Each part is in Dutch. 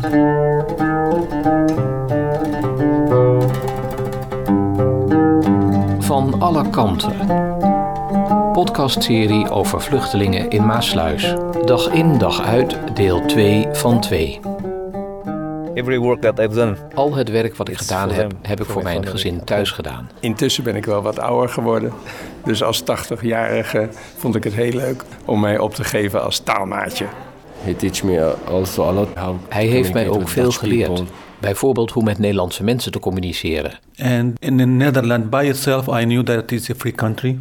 Van alle kanten. Podcastserie over vluchtelingen in Maasluis. Dag in, dag uit, deel 2 van 2. Every work that I've done. Al het werk wat ik It's gedaan heb, heb ik voor mijn gezin thuis gedaan. Intussen ben ik wel wat ouder geworden. Dus als 80-jarige vond ik het heel leuk om mij op te geven als taalmaatje. Hij heeft mij ook veel geleerd. Bijvoorbeeld hoe met Nederlandse mensen te communiceren. And in the Netherlands by itself, I knew that it is a free country.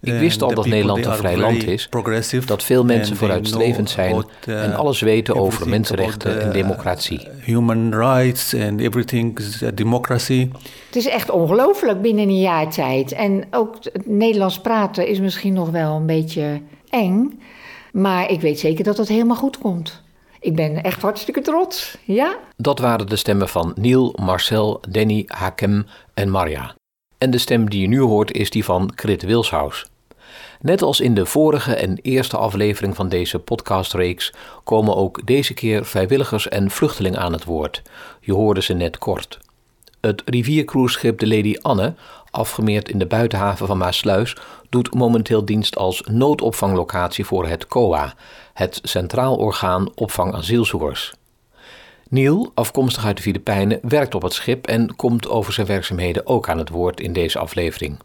Ik wist al dat Nederland een vrij land is, progressive Dat veel mensen vooruitstrevend zijn uh, en alles weten over mensenrechten en uh, democratie. Human rights and everything is a democracy. Het is echt ongelooflijk binnen een jaar tijd. En ook het Nederlands praten is misschien nog wel een beetje eng. Maar ik weet zeker dat het helemaal goed komt. Ik ben echt hartstikke trots. Ja? Dat waren de stemmen van Niel, Marcel, Danny, Hakem en Marja. En de stem die je nu hoort is die van Krit Wilshaus. Net als in de vorige en eerste aflevering van deze podcastreeks komen ook deze keer vrijwilligers en vluchtelingen aan het woord. Je hoorde ze net kort. Het riviercruiseschip de Lady Anne, afgemeerd in de buitenhaven van Maasluis, doet momenteel dienst als noodopvanglocatie voor het COA, het Centraal Orgaan Opvang Asielzoekers. Neil, afkomstig uit de Filipijnen, werkt op het schip en komt over zijn werkzaamheden ook aan het woord in deze aflevering.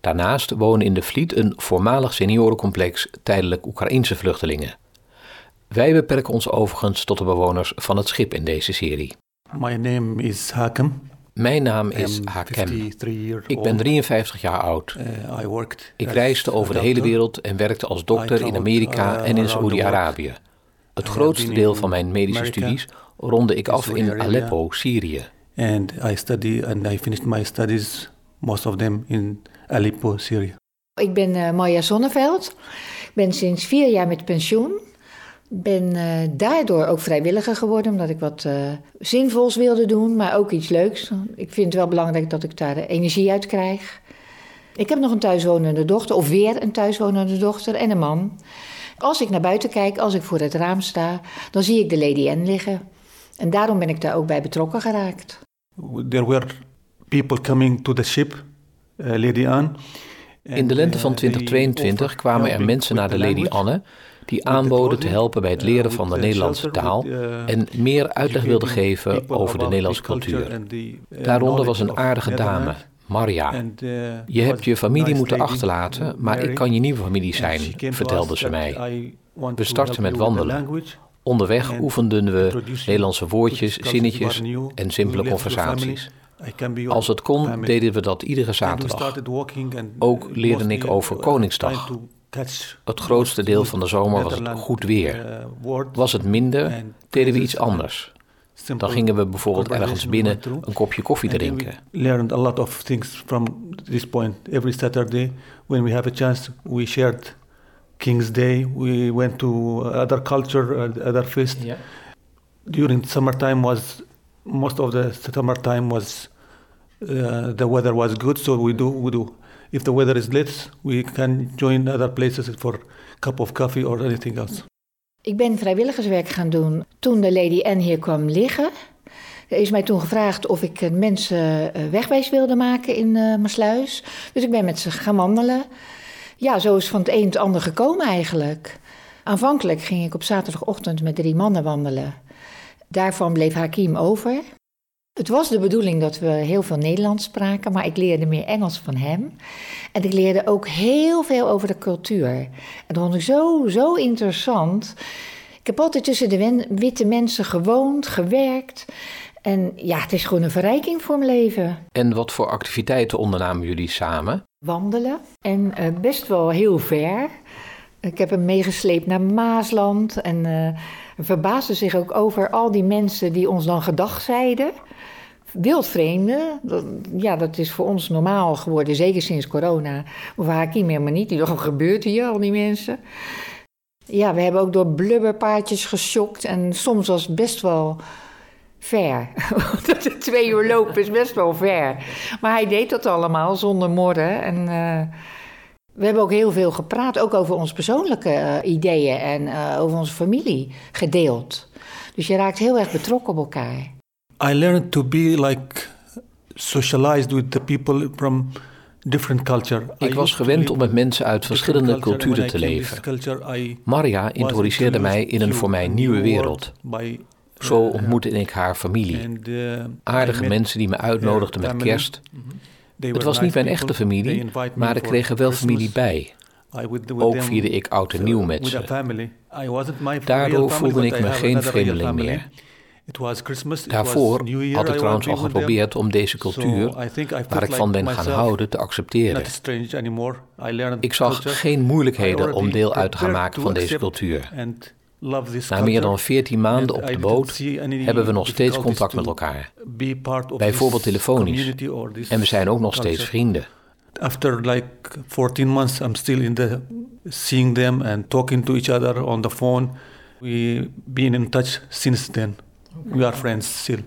Daarnaast wonen in de Vliet een voormalig seniorencomplex tijdelijk Oekraïense vluchtelingen. Wij beperken ons overigens tot de bewoners van het schip in deze serie. My name is Hakem. Mijn naam is Hakem. 53 years Ik ben old. 53 jaar oud. Uh, I worked Ik reisde over de hele wereld en werkte als dokter in Amerika en in Saoedi-Arabië. Het grootste deel van mijn medische studies ronde ik af in Aleppo, Syrië. And I study and I finished my studies, most of them in Aleppo, Syria. Ik ben eh Marja Zonneveld. Ik ben sinds vier jaar met pensioen. Ben eh, daardoor ook vrijwilliger geworden, omdat ik wat eh, zinvols wilde doen, maar ook iets leuks. Ik vind het wel belangrijk dat ik daar de energie uit krijg. Ik heb nog een thuiswonende dochter, of weer een thuiswonende dochter en een man. Als ik naar buiten kijk, als ik voor het raam sta, dan zie ik de Lady N liggen. En daarom ben ik daar ook bij betrokken geraakt. There were people coming to the ship, uh, Lady Anne. In de lente van 2022 kwamen er mensen naar de Lady Anne die aanboden te helpen bij het leren van de Nederlandse taal en meer uitleg wilden geven over de Nederlandse cultuur. Daaronder was een aardige dame, Marja. Je hebt je familie moeten achterlaten, maar ik kan je nieuwe familie zijn, vertelde ze mij. We startten met wandelen. Onderweg oefenden we Nederlandse woordjes, zinnetjes en simpele conversaties. Als het kon, deden we dat iedere zaterdag. Ook leerde ik over Koningsdag. Het grootste deel van de zomer was het goed weer. Was het minder, deden we iets anders. Dan gingen we bijvoorbeeld ergens binnen een kopje koffie drinken. We learned a lot of things from this point. Every Saturday, when we have a chance, we shared King's Day. We went to other culture, uh, other feast. During summertime was most of the summertime was uh, the weather was good, so we do we do. If the weather is lit, we can join other places for a cup of coffee or anything else. Ik ben vrijwilligerswerk gaan doen toen de Lady N hier kwam liggen. Er is mij toen gevraagd of ik eh, mensen eh, wegwijs wilde maken in eh Maasluis. Dus ik ben met ze gaan wandelen. Ja, zo is van het een het ander gekomen eigenlijk. Aanvankelijk ging ik op zaterdagochtend met drie mannen wandelen. Daarvan bleef Hakim over. Het was de bedoeling dat we heel veel Nederlands spraken, maar ik leerde meer Engels van hem. En ik leerde ook heel veel over de cultuur. En dat vond ik zo, zo interessant. Ik heb altijd tussen de witte mensen gewoond, gewerkt. En ja, het is gewoon een verrijking voor mijn leven. En wat voor activiteiten ondernamen jullie samen? Wandelen en eh, best wel heel ver. Ik heb hem meegesleept naar Maasland en eh verbaasde zich ook over al die mensen die ons dan gedag zeiden. Wildvreemden, dat, ja, dat is voor ons normaal geworden, zeker sinds corona. Maar voor Hakim helemaal niet. Wat gebeurt hier, al die mensen? Ja, we hebben ook door blubberpaardjes geschokt en soms was het best wel ver. Twee uur lopen is best wel ver. Maar hij deed dat allemaal zonder morren. En eh, we hebben ook heel veel gepraat, ook over onze persoonlijke eh, ideeën en eh, over onze familie gedeeld. Dus je raakt heel erg betrokken op elkaar. I learned to be like socialized with the people from different culture. Ik was gewend om met mensen uit verschillende culturen te leven. Maria introduceerde mij in een voor mij nieuwe wereld. Zo ontmoette ik haar familie. Aardige mensen die me uitnodigden met kerst. Het was niet mijn echte familie, maar ik kreeg er wel familie bij. Ook vierde ik oud en nieuw met ze. Daardoor voelde ik me geen vreemdeling meer. Daarvoor had ik trouwens al geprobeerd om deze cultuur, waar ik van ben gaan houden, te accepteren. Ik zag geen moeilijkheden om deel uit te gaan maken van deze cultuur. Na meer dan 14 maanden op de boot hebben we nog steeds contact met elkaar. Bijvoorbeeld telefonisch. En we zijn ook nog steeds vrienden. After like 14 months I'm still in the seeing them and talking to each other on the phone. We been in touch since then. We are friends still.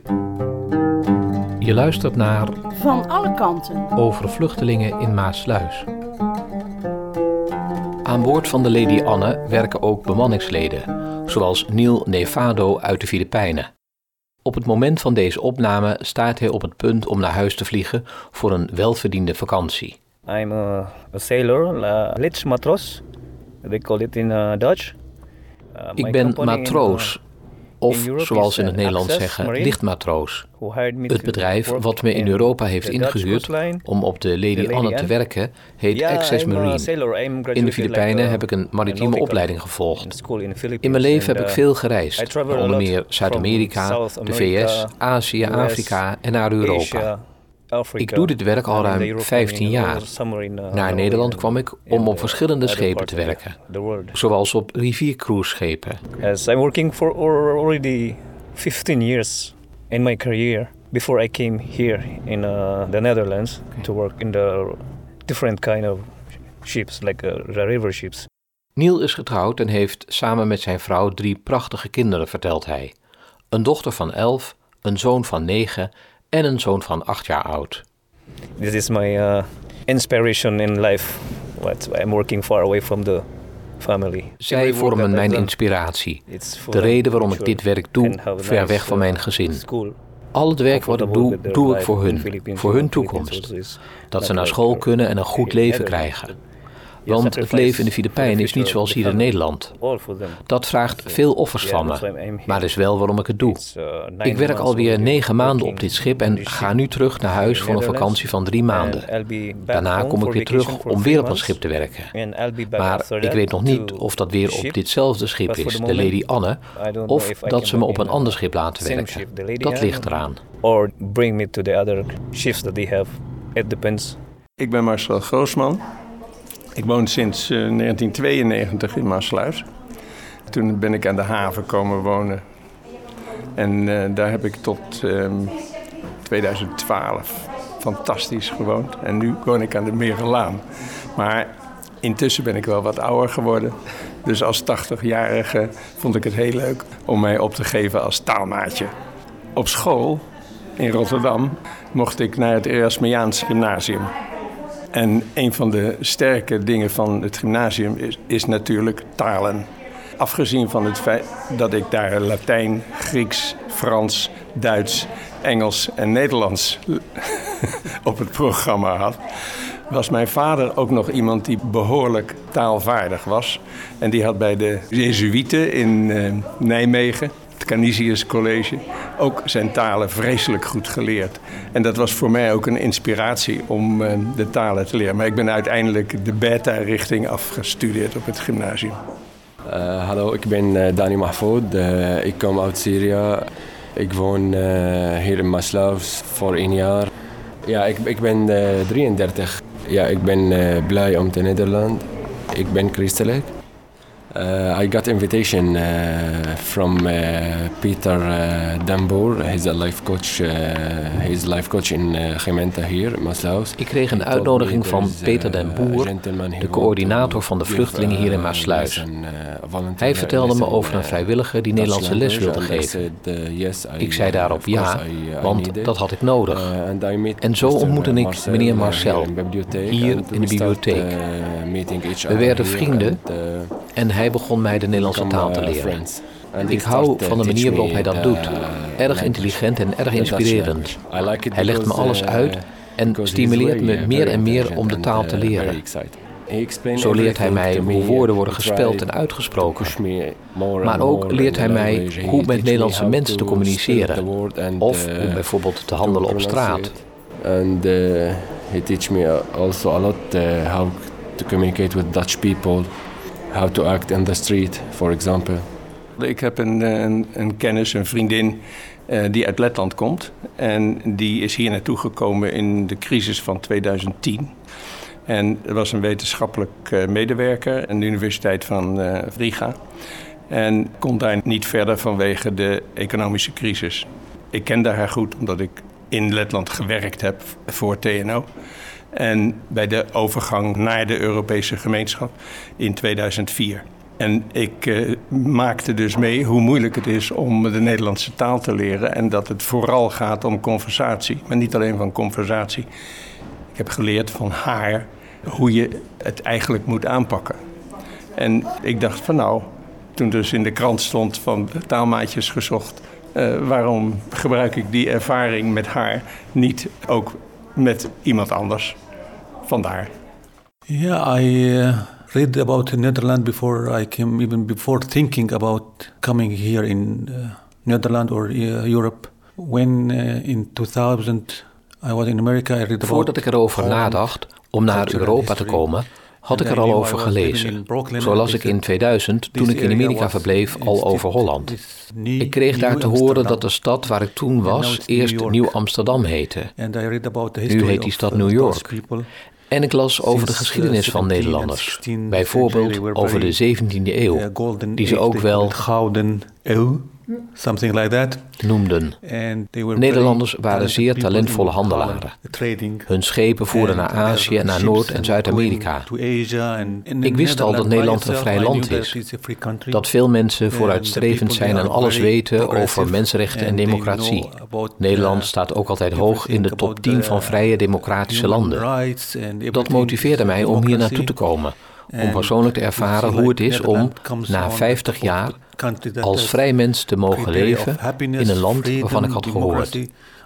Je luistert naar Van alle kanten over vluchtelingen in Maasluis. Aan boord van de Lady Anne werken ook bemanningsleden, zoals Neil Nevado uit de Filipijnen. Op het moment van deze opname staat hij op het punt om naar huis te vliegen voor een welverdiende vakantie. I'm a, a sailor, a litsch matros. They call it in uh, Dutch. Uh, Ik ben in, matroos, uh, of zoals in het uh, Nederlands zeggen, lichtmatroos. Het bedrijf wat me in Europa heeft ingehuurd om op de Lady Anne te werken, heet Access Marine. In de Filipijnen heb ik een maritieme opleiding in gevolgd. in mijn leven heb ik uh, veel gereisd, onder meer Zuid-Amerika, de VS, Azië, Afrika en naar Europa. Ik doe dit werk al ruim the European 15 Union, jaar. uh, Naar Nederland and kwam ik om op verschillende schepen te werken, zoals op riviercruiseschepen. As I'm working for already 15 years in my career before I came here in uh, the Netherlands to work in the different kind of ships, like uh, river ships. Neil is getrouwd en heeft samen met zijn vrouw drie prachtige kinderen, vertelt hij. Een dochter van 11, een zoon van 9 en een zoon van 8 jaar oud. This is my uh, inspiration in life. What I'm working far away from the family. Zij vormen mijn inspiratie. De reden waarom ik dit werk doe, ver weg van uh, mijn gezin. Al het werk wat ik doe, doe ik voor hun, voor hun toekomst. Dat ze naar school kunnen en een goed leven krijgen. Want het leven in de Filipijnen is niet zoals hier in. Nederland. Dat vraagt veel offers van me, maar is wel waarom ik het doe. Ik werk alweer negen maanden op dit schip en ga nu terug naar huis voor een vakantie van drie maanden. Daarna kom ik weer terug om weer op een schip te werken. Maar ik weet nog niet of dat weer op ditzelfde schip is, de Lady Anne, of dat ze me op een ander schip laten werken. Dat ligt eraan. Or bring me to the other ships that they have. It depends. Ik ben Marcel Groosman. Ik woon sinds eh, 1992 in Maasluis. Toen ben ik aan de haven komen wonen. En eh, daar heb ik tot ehm, 2012 fantastisch gewoond. En nu woon ik aan de Merenlaan. Maar intussen ben ik wel wat ouder geworden. Dus als 80-jarige vond ik het heel leuk om mij op te geven als taalmaatje. Op school in Rotterdam mocht ik naar het Erasmiaans Gymnasium. En een van de sterke dingen van het gymnasium is, natuurlijk talen. Afgezien van het feit dat ik daar Latijn, Grieks, Frans, Duits, Engels en Nederlands op het programma had, was mijn vader ook nog iemand die behoorlijk taalvaardig was. En die had bij de Jezuïeten in eh, Nijmegen, het Canisius College, ook zijn talen vreselijk goed geleerd. En dat was voor mij ook een inspiratie om eh, de talen te leren. Maar ik ben uiteindelijk de beta-richting afgestudeerd op het gymnasium. Uh, hallo, ik ben uh, Dani Mahfoud. Ik kom uit Syrië. Ik woon hier in Maslaus voor een jaar. Ja, ik, ik ben 33. Ja, ik ben blij om te Nederland. Ik ben christelijk. Uh, I got invitation uh, from uh, Peter Damboer. He's a life coach. he's life coach in Gemeente hier, Maasluis. Ik kreeg een uitnodiging van Peter Den Boer, de coördinator van de vluchtelingen hier in Maasluis. Hij vertelde me over een vrijwilliger die Nederlandse les wilde geven. Ik zei daarop ja, want dat had ik nodig. En zo ontmoette ik meneer Marcel hier in de bibliotheek. We werden vrienden en hij begon mij de Nederlandse taal te leren. Ik hou van de manier waarop hij dat doet. Erg intelligent en erg inspirerend. Hij legt me alles uit en stimuleert me meer en meer om de taal te leren. Zo leert hij mij hoe woorden worden gespeld en uitgesproken. Maar ook leert hij mij hoe met Nederlandse mensen te communiceren. Of hoe bijvoorbeeld te handelen op straat. And uh, he teach me also a lot uh, how to communicate with Dutch people, how to act in the street, for example. Ik heb een, een, een kennis, een vriendin uh, die uit Letland komt. En die is hier naartoe gekomen in de crisis van 2010. En was een wetenschappelijk uh, medewerker aan de Universiteit van uh, Riga. En kon daar niet verder vanwege de economische crisis. Ik kende haar goed omdat ik in Letland gewerkt heb voor TNO. En bij de overgang naar de Europese gemeenschap in 2004. En ik uh, maakte dus mee hoe moeilijk het is om de Nederlandse taal te leren. En dat het vooral gaat om conversatie, maar niet alleen van conversatie. Ik heb geleerd van haar hoe je het eigenlijk moet aanpakken. En ik dacht van nou, toen dus in de krant stond van taalmaatjes gezocht, uh, waarom gebruik ik die ervaring met haar niet ook met iemand anders? Vandaar. Yeah, I uh, read about the Netherlands before I came, even before thinking about coming here in uh, Netherlands or uh, Europe. When uh, in 2000 I was in America, I read about Voordat ik erover nadacht om naar Europa te komen, had ik er al over gelezen. Zo las ik in 2000, toen ik in Amerika verbleef, al over Holland. Ik kreeg daar te horen dat de stad waar ik toen was eerst Nieuw Amsterdam heette. Nu heet die stad New York. En ik las over de geschiedenis van Nederlanders. Bijvoorbeeld over de 17e eeuw, die ze ook wel Gouden Eeuw something like that. noemden. Nederlanders waren zeer talentvolle handelaren. Hun schepen voeren naar Azië, naar Noord- en Zuid-Amerika. Ik wist al dat Nederland een vrij land is. Dat veel mensen vooruitstrevend zijn en alles weten over mensenrechten en democratie. Nederland staat ook altijd hoog in de top 10 van vrije democratische landen. Dat motiveerde mij om hier naartoe te komen om persoonlijk te ervaren hoe het is om na 50 jaar als vrij mens te mogen leven in een land waarvan ik had gehoord.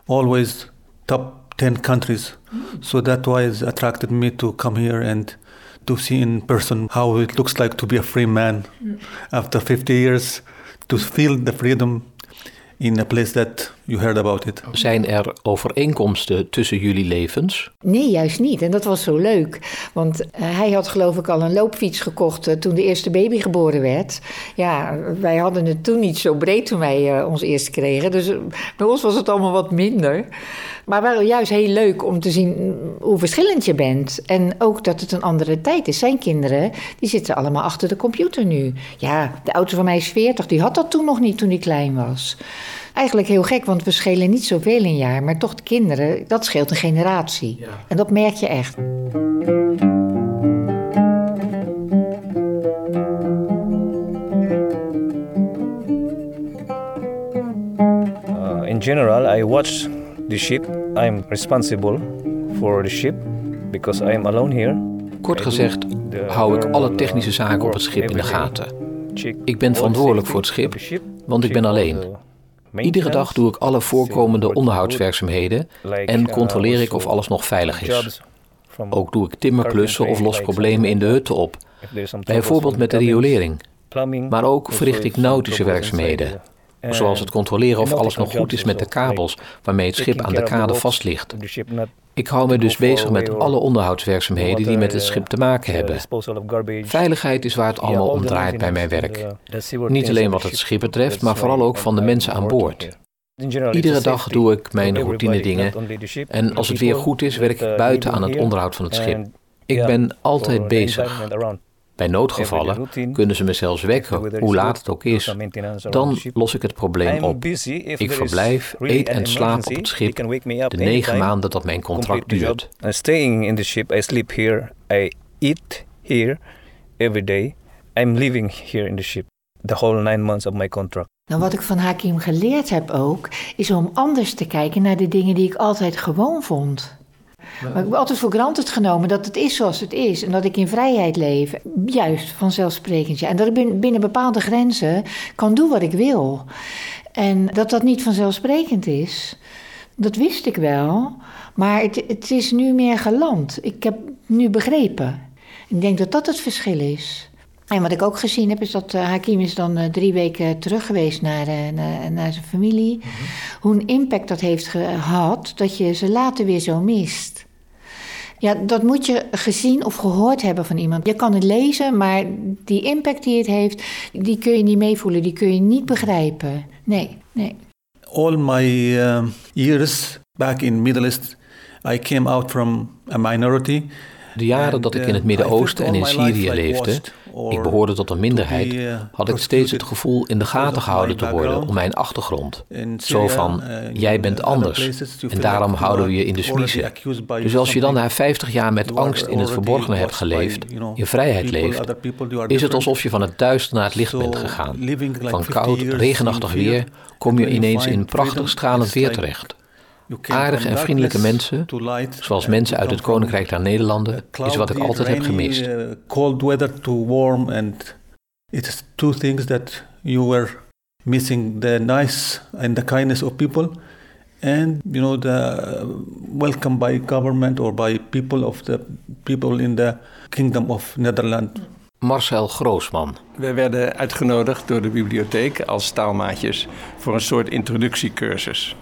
Always top 10 countries. So that was attracted me to come here and to see in person how it looks like to be a free man after 50 years, to feel the freedom in a place that you heard about it. Zijn er overeenkomsten tussen jullie levens? Nee, juist niet. En dat was zo leuk. Want uh, hij had geloof ik al een loopfiets gekocht uh, toen de eerste baby geboren werd. Ja, wij hadden het toen niet zo breed toen wij uh, ons eerst kregen. Dus bij ons was het allemaal wat minder. Maar wel juist heel leuk om te zien hoe verschillend je bent. En ook dat het een andere tijd is. Zijn kinderen, die zitten allemaal achter de computer nu. Ja, de oudste van mij is 40. Die had dat toen nog niet toen hij klein was. Eigenlijk heel gek, want we schelen niet zoveel in jaar. Maar toch de kinderen, dat scheelt een generatie. Ja. En dat merk je echt. Uh, in general, I watch the ship. I'm responsible for the ship because I am alone here. Kort gezegd hou ik alle technische zaken op het schip in de gaten. Ik ben verantwoordelijk voor het schip, want ik ben alleen. Iedere dag doe ik alle voorkomende onderhoudswerkzaamheden en controleer ik of alles nog veilig is. Ook doe ik timmerklussen of los problemen in de hutten op, bijvoorbeeld met de riolering. Maar ook verricht ik nautische werkzaamheden, zoals het controleren of alles nog goed is met de kabels waarmee het schip aan de kade vast ligt. Ik hou me dus bezig met alle onderhoudswerkzaamheden die met het schip te maken hebben. Veiligheid is waar het allemaal om draait bij mijn werk. Niet alleen wat het schip betreft, maar vooral ook van de mensen aan boord. Iedere dag doe ik mijn routine dingen en als het weer goed is, werk ik buiten aan het onderhoud van het schip. Ik ben altijd bezig. Bij noodgevallen kunnen ze me zelfs wekken, hoe laat het ook is. Dan los ik het probleem op. Ik verblijf, eet en slaap op het schip de negen maanden dat mijn contract duurt. Staying in the ship, I sleep here, I eat here every day. I'm living here in the ship the whole nine months of my contract. Nou, wat ik van Hakim geleerd heb ook, is om anders te kijken naar de dingen die ik altijd gewoon vond. Maar ik heb altijd voor granted genomen dat het is zoals het is. En dat ik in vrijheid leef. Juist, vanzelfsprekend. Ja. En dat ik binnen bepaalde grenzen kan doen wat ik wil. En dat dat niet vanzelfsprekend is, dat wist ik wel. Maar het, het is nu meer geland. Ik heb nu begrepen. Ik denk dat dat het verschil is. En wat ik ook gezien heb, is dat uh, Hakim is dan uh, drie weken terug geweest naar, uh, naar, naar, zijn familie. Mm -hmm. Hoe een impact dat heeft gehad, dat je ze later weer zo mist. Ja, dat moet je gezien of gehoord hebben van iemand. Je kan het lezen, maar die impact die het heeft, die kun je niet meevoelen, die kun je niet begrijpen. Nee, nee. All my years back in Middle East, I came out from a minority. De jaren dat ik in het Midden-Oosten en in Syrië leefde, ik behoorde tot een minderheid, had ik steeds het gevoel in de gaten gehouden te worden om mijn achtergrond. Zo van, jij bent anders en daarom houden we je in de smiezen. Dus als je dan na 50 jaar met angst in het verborgene hebt geleefd, in vrijheid leeft, is het alsof je van het duister naar het licht bent gegaan. Van koud, regenachtig weer kom je ineens in prachtig stralend weer terecht. Aardige en vriendelijke mensen, zoals mensen uit het Koninkrijk der Nederlanden, is wat ik altijd heb gemist. Cold weather to warm and it's two things that you were missing: the nice and the kindness of people, and you know the welcome by government or by people of the people in the Kingdom of Netherlands. Marcel Groosman. We werden uitgenodigd door de bibliotheek als taalmaatjes voor een soort introductiecursus.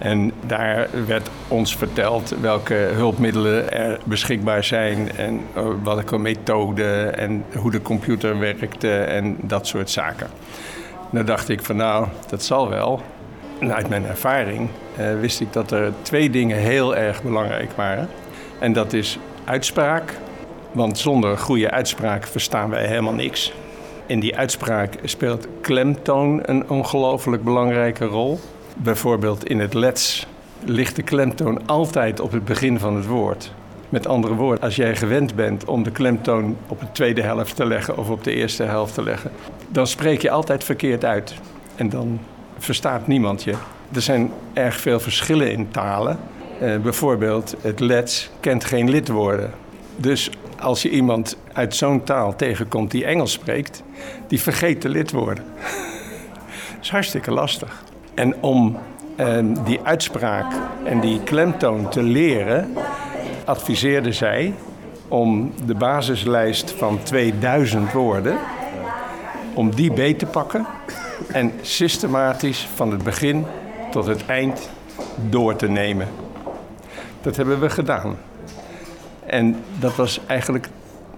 En daar werd ons verteld welke hulpmiddelen er beschikbaar zijn en welke methoden en hoe de computer werkte en dat soort zaken. Dan dacht ik van nou, dat zal wel. En uit mijn ervaring eh, wist ik dat er twee dingen heel erg belangrijk waren. En dat is uitspraak, want zonder goede uitspraak verstaan wij helemaal niks. In die uitspraak speelt klemtoon een ongelooflijk belangrijke rol. Bijvoorbeeld in het Lets ligt de klemtoon altijd op het begin van het woord. Met andere woorden, als jij gewend bent om de klemtoon op de tweede helft te leggen of op de eerste helft te leggen, dan spreek je altijd verkeerd uit. En dan verstaat niemand je. Er zijn erg veel verschillen in talen. Uh, bijvoorbeeld, het Lets kent geen lidwoorden. Dus als je iemand uit zo'n taal tegenkomt die Engels spreekt, die vergeet de lidwoorden. Dat is hartstikke lastig. En om uh, die uitspraak en die klemtoon te leren, adviseerde zij om de basislijst van 2000 woorden, om die beet te pakken en systematisch van het begin tot het eind door te nemen. Dat hebben we gedaan. En dat was eigenlijk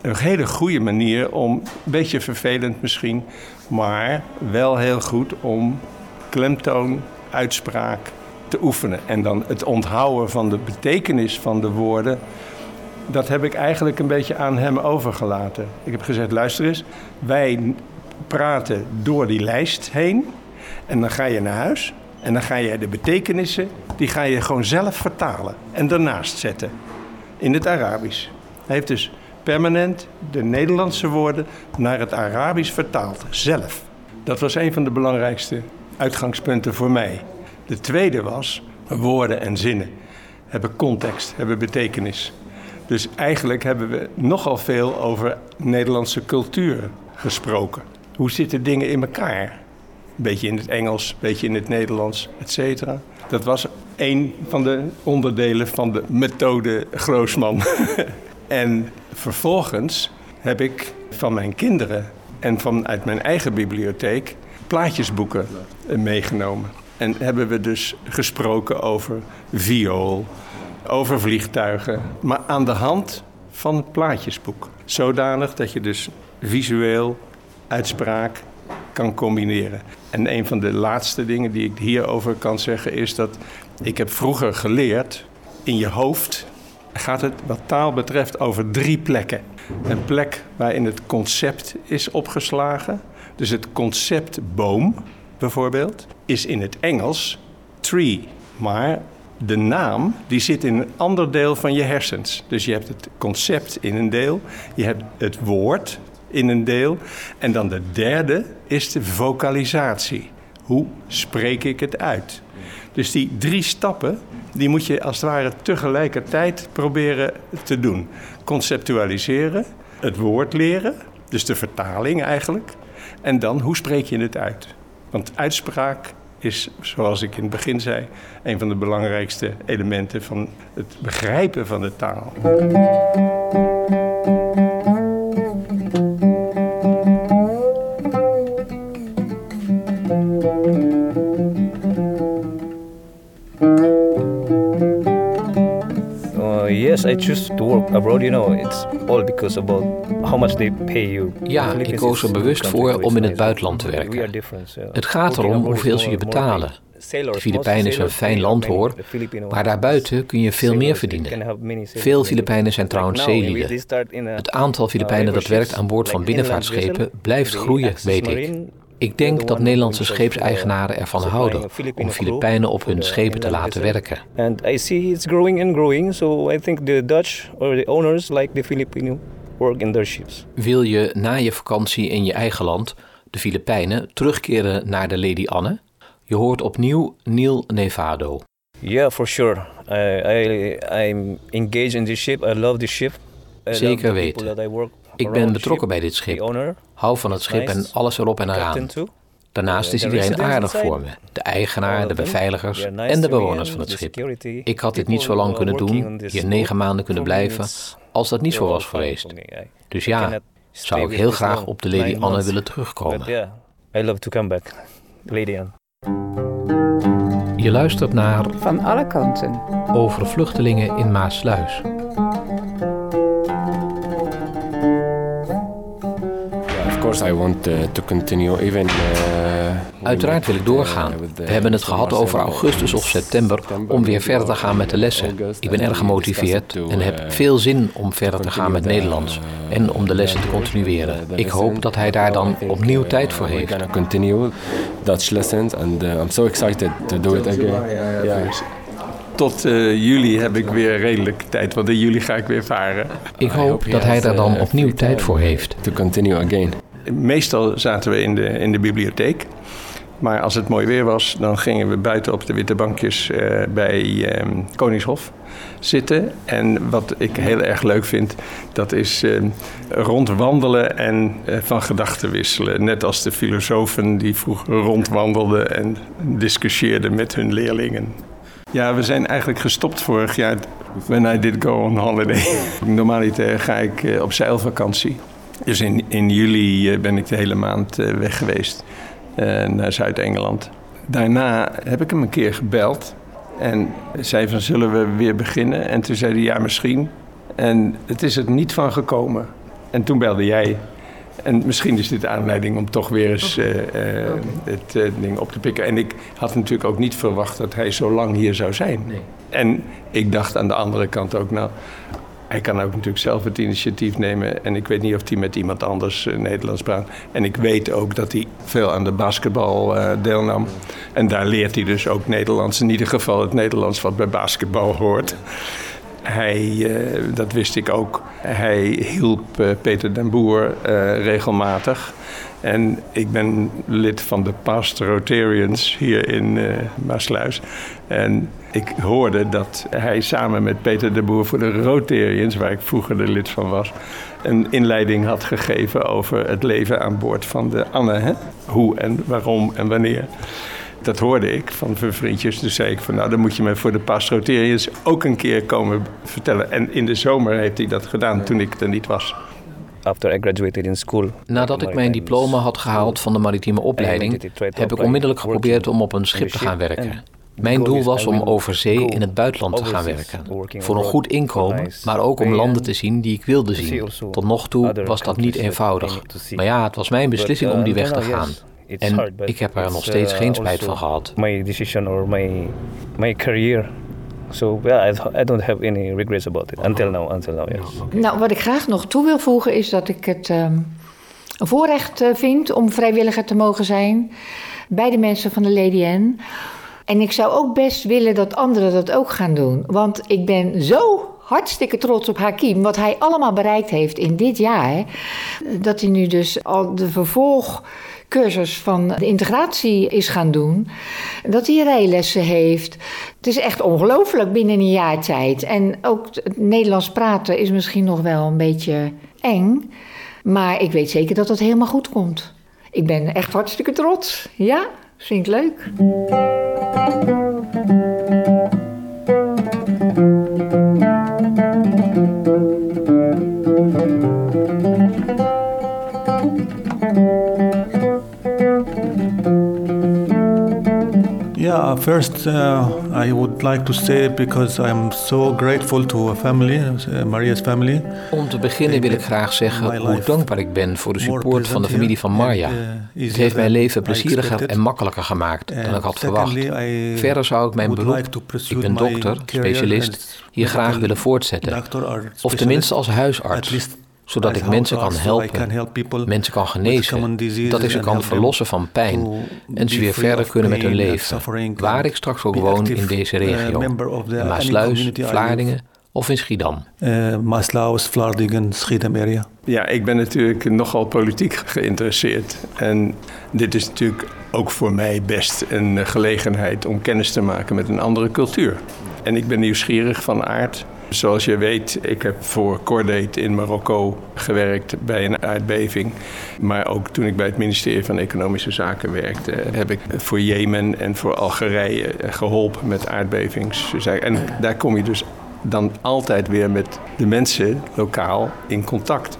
een hele goede manier om, een beetje vervelend misschien, maar wel heel goed om klemtoon, uitspraak te oefenen. En dan het onthouden van de betekenis van de woorden, dat heb ik eigenlijk een beetje aan hem overgelaten. Ik heb gezegd, luister eens, wij praten door die lijst heen en dan ga je naar huis en dan ga je de betekenissen, die ga je gewoon zelf vertalen en daarnaast zetten in het Arabisch. Hij heeft dus permanent de Nederlandse woorden naar het Arabisch vertaald, zelf. Dat was een van de belangrijkste uitgangspunten voor mij. De tweede was, woorden en zinnen hebben context, hebben betekenis. Dus eigenlijk hebben we nogal veel over Nederlandse cultuur gesproken. Hoe zitten dingen in elkaar? Een beetje in het Engels, een beetje in het Nederlands, et cetera. Dat was een van de onderdelen van de methode Groosman. en vervolgens heb ik van mijn kinderen en vanuit mijn eigen bibliotheek plaatjesboeken meegenomen. En hebben we dus gesproken over viool, over vliegtuigen, maar aan de hand van het plaatjesboek. Zodanig dat je dus visueel uitspraak kan combineren. En een van de laatste dingen die ik hierover kan zeggen is dat ik heb vroeger geleerd in je hoofd gaat het wat taal betreft over drie plekken. Een plek waarin het concept is opgeslagen. Dus het concept boom bijvoorbeeld is in het Engels tree. Maar de naam die zit in een ander deel van je hersens. Dus je hebt het concept in een deel, je hebt het woord in een deel en dan de derde is de vocalisatie. Hoe spreek ik het uit? Dus die drie stappen, die moet je als het ware tegelijkertijd proberen te doen. Conceptualiseren, het woord leren, dus de vertaling eigenlijk. En dan, hoe spreek je het uit? Want uitspraak is, zoals ik in het begin zei, een van de belangrijkste elementen van het begrijpen van de taal. Yes, I choose to work abroad. You know, it's all because about how much they pay you. Ja, ik koos er bewust voor om in het buitenland te werken. Het gaat erom hoeveel ze je betalen. De Filipijnen is een fijn land hoor, maar daarbuiten kun je veel meer verdienen. Veel Filipijnen zijn trouwens zeelieden. Het aantal Filipijnen uh, dat river werkt aan boord van binnenvaartschepen blijft groeien, weet ik. Ik denk dat Nederlandse scheepseigenaren ervan houden om Filipijnen op hun schepen te laten werken. And I see it's growing and growing, so I think the Dutch or the owners like the Filipino work in their ships. Wil je na je vakantie in je eigen land, de Filipijnen, terugkeren naar de Lady Anne? Je hoort opnieuw Neil Nevado. Yeah, for sure. I, I I'm engaged in this ship. I love this ship. I Zeker weten. Ik ben betrokken bij dit schip. Hou van het schip en alles erop en eraan. Daarnaast is iedereen aardig voor me. De eigenaar, de beveiligers en de bewoners van het schip. Ik had dit niet zo lang kunnen doen, hier negen maanden kunnen blijven, als dat niet zo was geweest. Dus ja, zou ik heel graag op de Lady Anne willen terugkomen. yeah, I love to come back. Lady Anne. Je luistert naar Van alle kanten. Over vluchtelingen in Maasluis. Course I want uh, to continue even. uh, Uiteraard wil ik doorgaan. We hebben het gehad over augustus of september om weer verder te gaan met de lessen. Ik ben erg gemotiveerd en heb veel zin om verder te gaan met Nederlands en om de lessen te continueren. Ik hoop dat hij daar dan opnieuw tijd voor heeft. continue Dutch lessons and uh, I'm so excited to do it again. Tot eh, juli heb ik weer redelijk tijd, want in juli ga ik weer varen. Ik hoop dat hij daar dan opnieuw tijd voor heeft. To continue again. Meestal zaten we in de, in de bibliotheek. Maar als het mooi weer was, dan gingen we buiten op de witte bankjes eh, bij eh, Koningshof zitten. En wat ik heel erg leuk vind, dat is eh, rondwandelen en eh, van gedachten wisselen. Net als de filosofen die vroeger rondwandelden en discussieerden met hun leerlingen. Ja, we zijn eigenlijk gestopt vorig jaar. When I did go on holiday. Normaliter ga ik eh, op zeilvakantie. Dus in, in juli eh, ben ik de hele maand eh, weg geweest eh, naar Zuid-Engeland. Daarna heb ik hem een keer gebeld. En zei van, zullen we weer beginnen? En toen zei hij, ja, misschien. En het is er niet van gekomen. En toen belde jij. En misschien is dit aanleiding om toch weer eens het ding op te pikken. En ik had natuurlijk ook niet verwacht dat hij zo lang hier zou zijn. En ik dacht aan de andere kant ook, nou, hij kan ook natuurlijk zelf het initiatief nemen. En ik weet niet of hij met iemand anders eh, Nederlands praat. En ik weet ook dat hij veel aan de basketbal eh, deelnam. En daar leert hij dus ook Nederlands. In ieder geval het Nederlands wat bij basketbal hoort. Hij, eh, dat wist ik ook, hij hielp Peter den Boer regelmatig. En ik ben lid van de Past Rotarians hier in eh Maasluis. En ik hoorde dat hij samen met Peter de Boer voor de Rotarians, waar ik vroeger de lid van was, een inleiding had gegeven over het leven aan boord van de Anne. Hè? Hoe en waarom en wanneer. Dat hoorde ik van vriendjes. Dus zei ik van nou, dan moet je me voor de Pastrotariërs ook een keer komen vertellen. En in de zomer heeft hij dat gedaan toen ik er niet was. After I graduated in school. Nadat ik mijn diploma had gehaald van de maritieme opleiding, heb ik onmiddellijk geprobeerd om op een schip te gaan werken. Mijn doel was om over zee in het buitenland te gaan werken. Voor een goed inkomen, maar ook om landen te zien die ik wilde zien. Tot nog toe was dat niet eenvoudig. Maar ja, het was mijn beslissing om die weg te gaan. En ik heb er nog steeds geen spijt van gehad. My decision or my my career. So yeah, I, I don't have any regrets about it until now. Until now, yes. Nou, wat ik graag nog toe wil voegen is dat ik het ehm, een voorrecht eh, vind om vrijwilliger te mogen zijn bij de mensen van de Lady Anne. En ik zou ook best willen dat anderen dat ook gaan doen. Want ik ben zo hartstikke trots op Hakim, wat hij allemaal bereikt heeft in dit jaar. Dat hij nu dus al de cursus van de integratie is gaan doen. Dat hij rijlessen heeft. Het is echt ongelooflijk binnen een jaar tijd. En ook het Nederlands praten is misschien nog wel een beetje eng. Maar ik weet zeker dat het helemaal goed komt. Ik ben echt hartstikke trots. Ja, vind ik leuk. Yeah, first uh, I would like to say because I'm so grateful to family, uh, Maria's family. Om te beginnen wil ik graag zeggen hoe dankbaar ik ben voor de support van de familie van Maria. uh, Het heeft mijn leven plezieriger en makkelijker gemaakt dan ik had verwacht. Verder zou ik mijn beroep, ik ben dokter, specialist, hier graag willen voortzetten. Of tenminste als huisarts zodat ik mensen kan helpen, mensen kan genezen, dat ik ze kan verlossen van pijn en ze weer verder kunnen met hun leven, waar ik straks ook woon in deze regio, in Maasluis, Vlaardingen of in Schiedam. Uh, Maasluis, Vlaardingen, Schiedam area. Ja, ik ben natuurlijk nogal politiek geïnteresseerd en dit is natuurlijk ook voor mij best een gelegenheid om kennis te maken met een andere cultuur. En ik ben nieuwsgierig van aard Zoals je weet, ik heb voor Cordate in Marokko gewerkt bij een aardbeving. Maar ook toen ik bij het ministerie van Economische Zaken werkte, heb ik voor Jemen en voor Algerije geholpen met aardbevingszaken. En daar kom je dus dan altijd weer met de mensen lokaal in contact.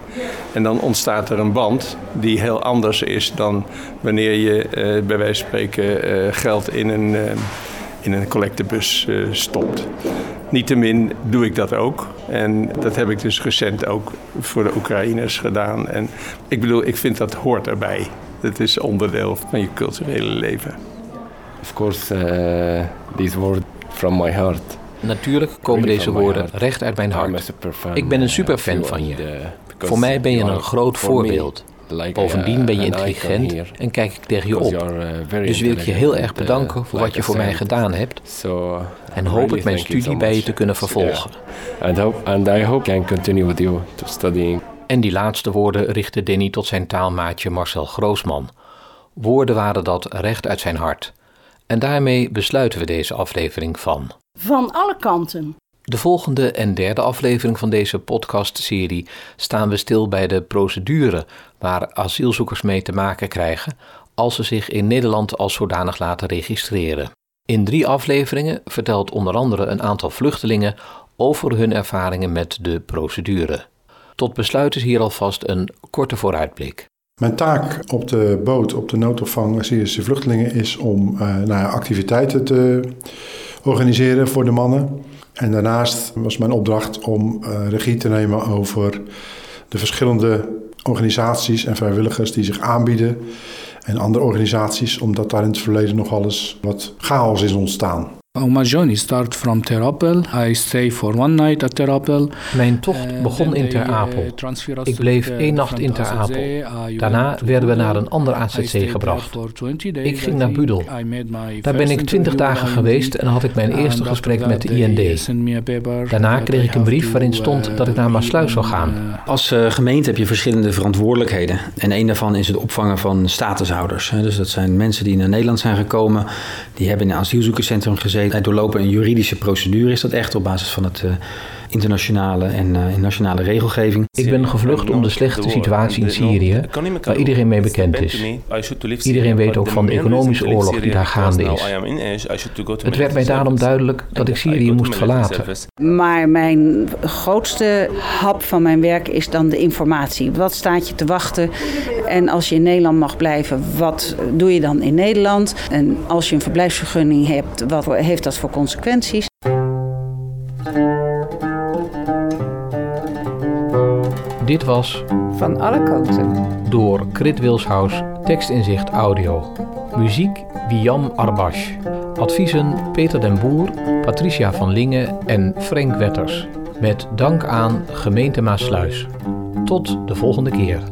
En dan ontstaat er een band die heel anders is dan wanneer je uh, bij wijze van spreken uh, geld in een, uh, in een collectebus stopt. Niettemin doe ik dat ook. En dat heb ik dus recent ook voor de Oekraïners gedaan. En ik bedoel, ik vind dat hoort erbij. Dat is onderdeel van je culturele leven. Of course, uh, these words from my heart. Natuurlijk komen deze woorden recht uit mijn hart. Ik ben een superfan van je. Voor mij ben je een groot voorbeeld. Bovendien ben je intelligent en kijk ik tegen je op. Dus wil ik je heel erg bedanken voor wat je voor mij gedaan hebt. En hoop ik mijn studie bij je te kunnen vervolgen. And I hope I can continue with you to studying. En die laatste woorden richtte Denny tot zijn taalmaatje Marcel Groosman. Woorden waren dat recht uit zijn hart. En daarmee besluiten we deze aflevering van. Van alle kanten. De volgende en derde aflevering van deze podcastserie staan we stil bij de procedure waar asielzoekers mee te maken krijgen als ze zich in Nederland als zodanig laten registreren. In drie afleveringen vertelt onder andere een aantal vluchtelingen over hun ervaringen met de procedure. Tot besluit is hier alvast een korte vooruitblik. Mijn taak op de boot, op de noodopvang Syrische vluchtelingen, is om nou ja, activiteiten te organiseren voor de mannen. En daarnaast was mijn opdracht om uh, regie te nemen over de verschillende organisaties en vrijwilligers die zich aanbieden. En andere organisaties, omdat daar in het verleden nog eens wat chaos is ontstaan. My journey start from Ter Apel. I stay for one night at Ter Apel. Mijn tocht begon in Ter Apel. Ik bleef één nacht in Ter Apel. Daarna werden we naar een ander AZC gebracht. Ik ging naar Budel. Daar ben ik twintig dagen geweest en had ik mijn eerste gesprek met de IND. Daarna kreeg ik een brief waarin stond dat ik naar Maasluis zou gaan. Als gemeente heb je verschillende verantwoordelijkheden. En een daarvan is het opvangen van statushouders. Dus dat zijn mensen die naar Nederland zijn gekomen. Die hebben in een asielzoekerscentrum gezeten hij doorlopen een juridische procedure. Is dat echt op basis van het uh, internationale en uh, nationale regelgeving? Ik ben gevlucht om de slechte situatie in Syrië, waar iedereen mee bekend is. Iedereen weet ook van de economische oorlog die daar gaande is. Het werd mij daarom duidelijk dat ik Syrië moest verlaten. Maar mijn grootste hap van mijn werk is dan de informatie. Wat staat je te wachten? En als je in Nederland mag blijven, wat doe je dan in Nederland? En als je een verblijfsvergunning hebt, wat heeft dat voor consequenties? Dit was Van alle kanten. Door Krit Wilshuis, tekstinzicht audio. Muziek Wiam Arbash. Adviezen Peter den Boer, Patricia van Lingen en Frank Wetters. Met dank aan gemeente Maasluis. Tot de volgende keer.